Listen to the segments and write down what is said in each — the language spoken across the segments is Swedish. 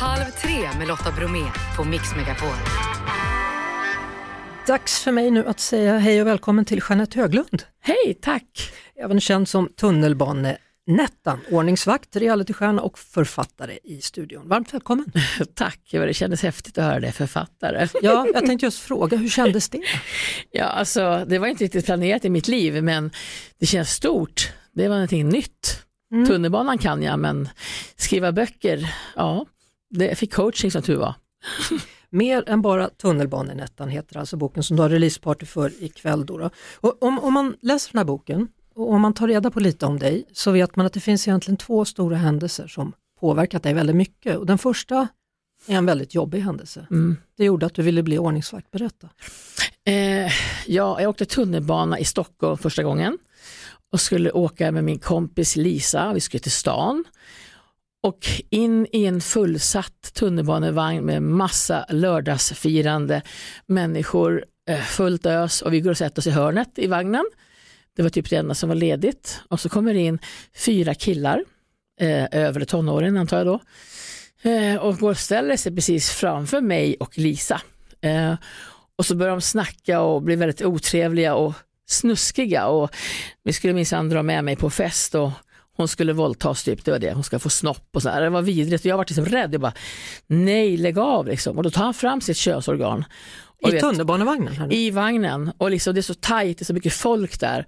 Halv tre med Lotta Bromé på Mix Megapol. Dags för mig nu att säga hej och välkommen till Jeanette Höglund. Hej, tack! Även känd som tunnelbanenettan, ordningsvakt, realitystjärna och författare i studion. Varmt välkommen! tack, det kändes häftigt att höra det, författare. ja, jag tänkte just fråga, hur kändes det? ja, alltså det var inte riktigt planerat i mitt liv, men det känns stort. Det var någonting nytt. Mm. Tunnelbanan kan jag, men skriva böcker, ja, det, jag fick coaching som tur var. Mer än bara tunnelbanenettan heter alltså boken som du har releaseparty för ikväll. Då, då. Och om, om man läser den här boken och om man tar reda på lite om dig så vet man att det finns egentligen två stora händelser som påverkat dig väldigt mycket. Och den första är en väldigt jobbig händelse. Mm. Det gjorde att du ville bli ordningsvakt. Berätta. Eh, ja, jag åkte tunnelbana i Stockholm första gången och skulle åka med min kompis Lisa. Vi skulle till stan och in i en fullsatt tunnelbanevagn med massa lördagsfirande människor, eh, fullt ös och vi går och sätter oss i hörnet i vagnen. Det var typ det enda som var ledigt och så kommer det in fyra killar, eh, övre tonåren antar jag då, eh, och går och ställer sig precis framför mig och Lisa. Eh, och så börjar de snacka och blir väldigt otrevliga och snuskiga och vi skulle minsann dra med mig på fest och hon skulle våldtas, typ, det var det, hon ska få snopp och så här. Det var vidrigt och jag var liksom rädd. Jag bara, nej lägg av liksom. Och då tar han fram sitt könsorgan. I vet, tunnelbanevagnen? I vagnen och liksom, det är så tajt, det är så mycket folk där.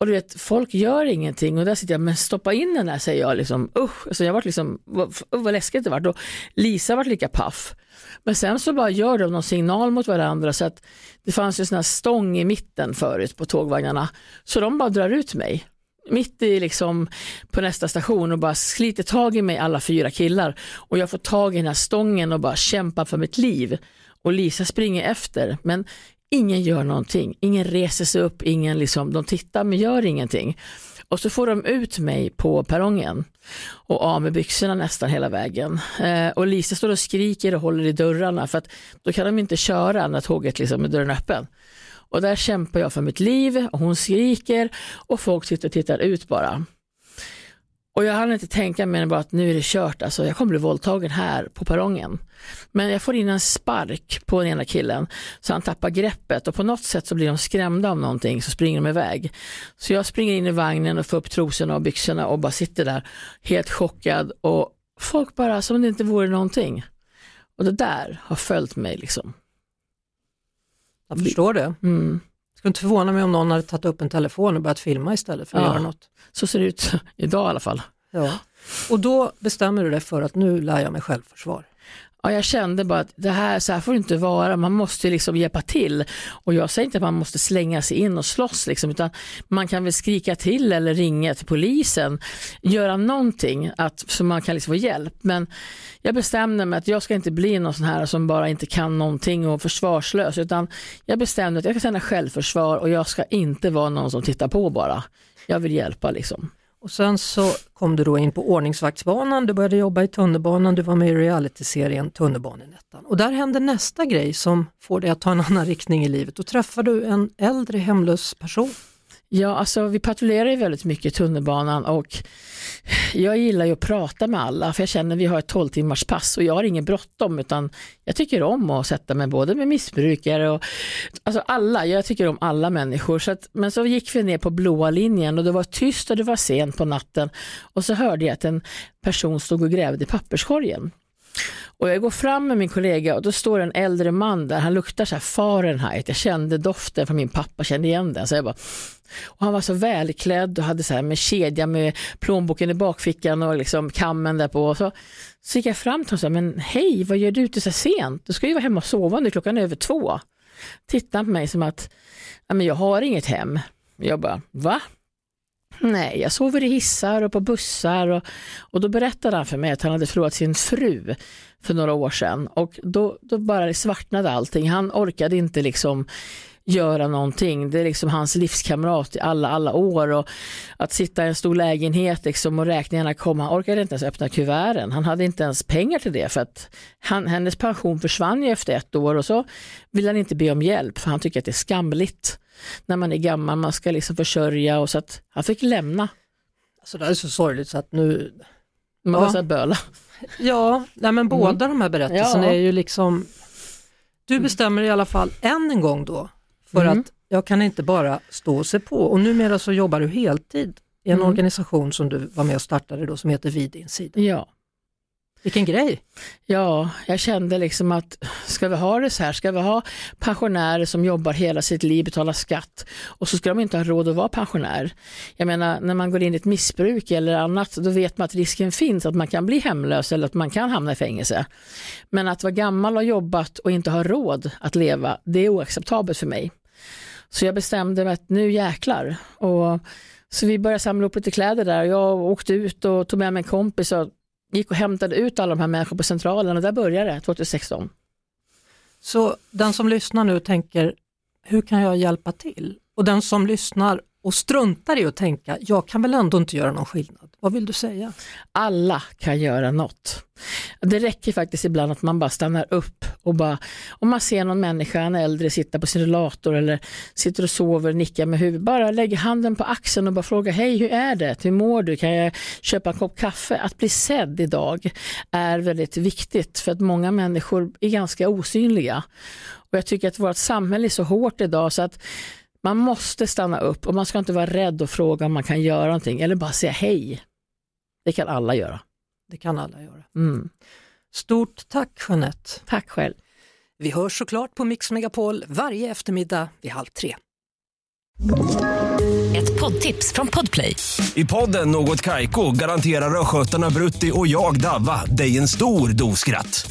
Och du vet, folk gör ingenting och där sitter jag, men stoppa in den där säger jag liksom, usch, alltså jag varit liksom, vad, vad läskigt det var. Och Lisa var lika paff. Men sen så bara gör de någon signal mot varandra så att det fanns ju sån här stång i mitten förut på tågvagnarna. Så de bara drar ut mig mitt i liksom på nästa station och bara sliter tag i mig alla fyra killar och jag får tag i den här stången och bara kämpar för mitt liv. Och Lisa springer efter men ingen gör någonting, ingen reser sig upp, ingen liksom, de tittar men gör ingenting. Och så får de ut mig på perrongen och av med byxorna nästan hela vägen. Eh, och Lisa står och skriker och håller i dörrarna för att då kan de inte köra när tåget liksom är dörren öppen. Och där kämpar jag för mitt liv och hon skriker och folk sitter och tittar ut bara. Och jag hann inte tänka mer än bara att nu är det kört, alltså jag kommer bli våldtagen här på perrongen. Men jag får in en spark på den ena killen så han tappar greppet och på något sätt så blir de skrämda av någonting så springer de iväg. Så jag springer in i vagnen och får upp trosorna och byxorna och bara sitter där helt chockad och folk bara som om det inte vore någonting. Och det där har följt mig liksom. Jag förstår det. Mm. Det skulle inte förvåna mig om någon hade tagit upp en telefon och börjat filma istället för att ja, göra något. Så ser det ut idag i alla fall. Ja. Och då bestämmer du dig för att nu lär jag mig självförsvar. Ja, jag kände bara att det här, så här får det inte vara, man måste liksom hjälpa till. Och jag säger inte att man måste slänga sig in och slåss, liksom, utan man kan väl skrika till eller ringa till polisen, göra någonting att, så man kan liksom få hjälp. Men jag bestämde mig att jag ska inte bli någon sån här som bara inte kan någonting och försvarslös, utan jag bestämde att jag ska känna självförsvar och jag ska inte vara någon som tittar på bara. Jag vill hjälpa liksom. Och sen så kom du då in på ordningsvaktsbanan, du började jobba i tunnelbanan, du var med i realityserien Tunnelbanenettan. Och där hände nästa grej som får dig att ta en annan riktning i livet. Då träffar du en äldre hemlös person. Ja, alltså vi patrullerar ju väldigt mycket i tunnelbanan och jag gillar ju att prata med alla för jag känner att vi har ett 12 timmars pass och jag har ingen bråttom utan jag tycker om att sätta mig både med missbrukare och alltså alla, jag tycker om alla människor. Så att, men så gick vi ner på blåa linjen och det var tyst och det var sent på natten och så hörde jag att en person stod och grävde i papperskorgen. Och jag går fram med min kollega och då står en äldre man där, han luktar så här Fahrenheit, jag kände doften från min pappa, kände igen den. Så jag bara, och han var så välklädd och hade så här med kedja med plånboken i bakfickan och liksom kammen där på. Så, så gick jag fram till honom och sa, men hej, vad gör du ute så sent? Du ska ju vara hemma och sova nu, klockan är över två. Tittade på mig som att, men jag har inget hem. Jag bara, va? Nej, jag sover i hissar och på bussar och, och då berättade han för mig att han hade förlorat sin fru för några år sedan och då, då bara svartnade allting. Han orkade inte liksom göra någonting. Det är liksom hans livskamrat i alla, alla år och att sitta i en stor lägenhet liksom och räkningarna kom, han orkade inte ens öppna kuverten. Han hade inte ens pengar till det för att han, hennes pension försvann ju efter ett år och så vill han inte be om hjälp för han tycker att det är skamligt när man är gammal, man ska liksom försörja och så att han fick lämna. Alltså det är så sorgligt så att nu Man Ja. ja. böla. Ja, nej men båda de här berättelserna Ja. är ju liksom, du bestämmer i alla fall än en gång då, för Mm. att jag kan inte bara stå och se på och numera så jobbar du heltid i en Mm. organisation som du var med och startade då som heter Vid din sida. Ja. Vilken grej! Ja, jag kände liksom att ska vi ha det så här, ska vi ha pensionärer som jobbar hela sitt liv, betalar skatt och så ska de inte ha råd att vara pensionär. Jag menar, när man går in i ett missbruk eller annat, då vet man att risken finns att man kan bli hemlös eller att man kan hamna i fängelse. Men att vara gammal och jobbat och inte ha råd att leva, det är oacceptabelt för mig. Så jag bestämde mig att nu jäklar. Och så vi började samla upp lite kläder där och jag åkte ut och tog med mig en kompis och gick och hämtade ut alla de här människorna på centralen och där började det 2016. Så den som lyssnar nu tänker, hur kan jag hjälpa till? Och den som lyssnar och struntar i att tänka, jag kan väl ändå inte göra någon skillnad. Vad vill du säga? Alla kan göra något. Det räcker faktiskt ibland att man bara stannar upp och bara, om man ser någon människa, en äldre, sitta på sin rullator eller sitter och sover, nickar med huvudet, bara lägger handen på axeln och bara fråga, hej hur är det, hur mår du, kan jag köpa en kopp kaffe? Att bli sedd idag är väldigt viktigt för att många människor är ganska osynliga. Och jag tycker att vårt samhälle är så hårt idag så att man måste stanna upp och man ska inte vara rädd och fråga om man kan göra någonting eller bara säga hej. Det kan alla göra. Det kan alla göra. Mm. Stort tack Jeanette! Tack själv. Vi hörs såklart på Mix Megapol varje eftermiddag vid halv tre. Ett poddtips från Podplay. I podden Något Kaiko garanterar östgötarna Brutti och jag, Davva, dig en stor dos skratt.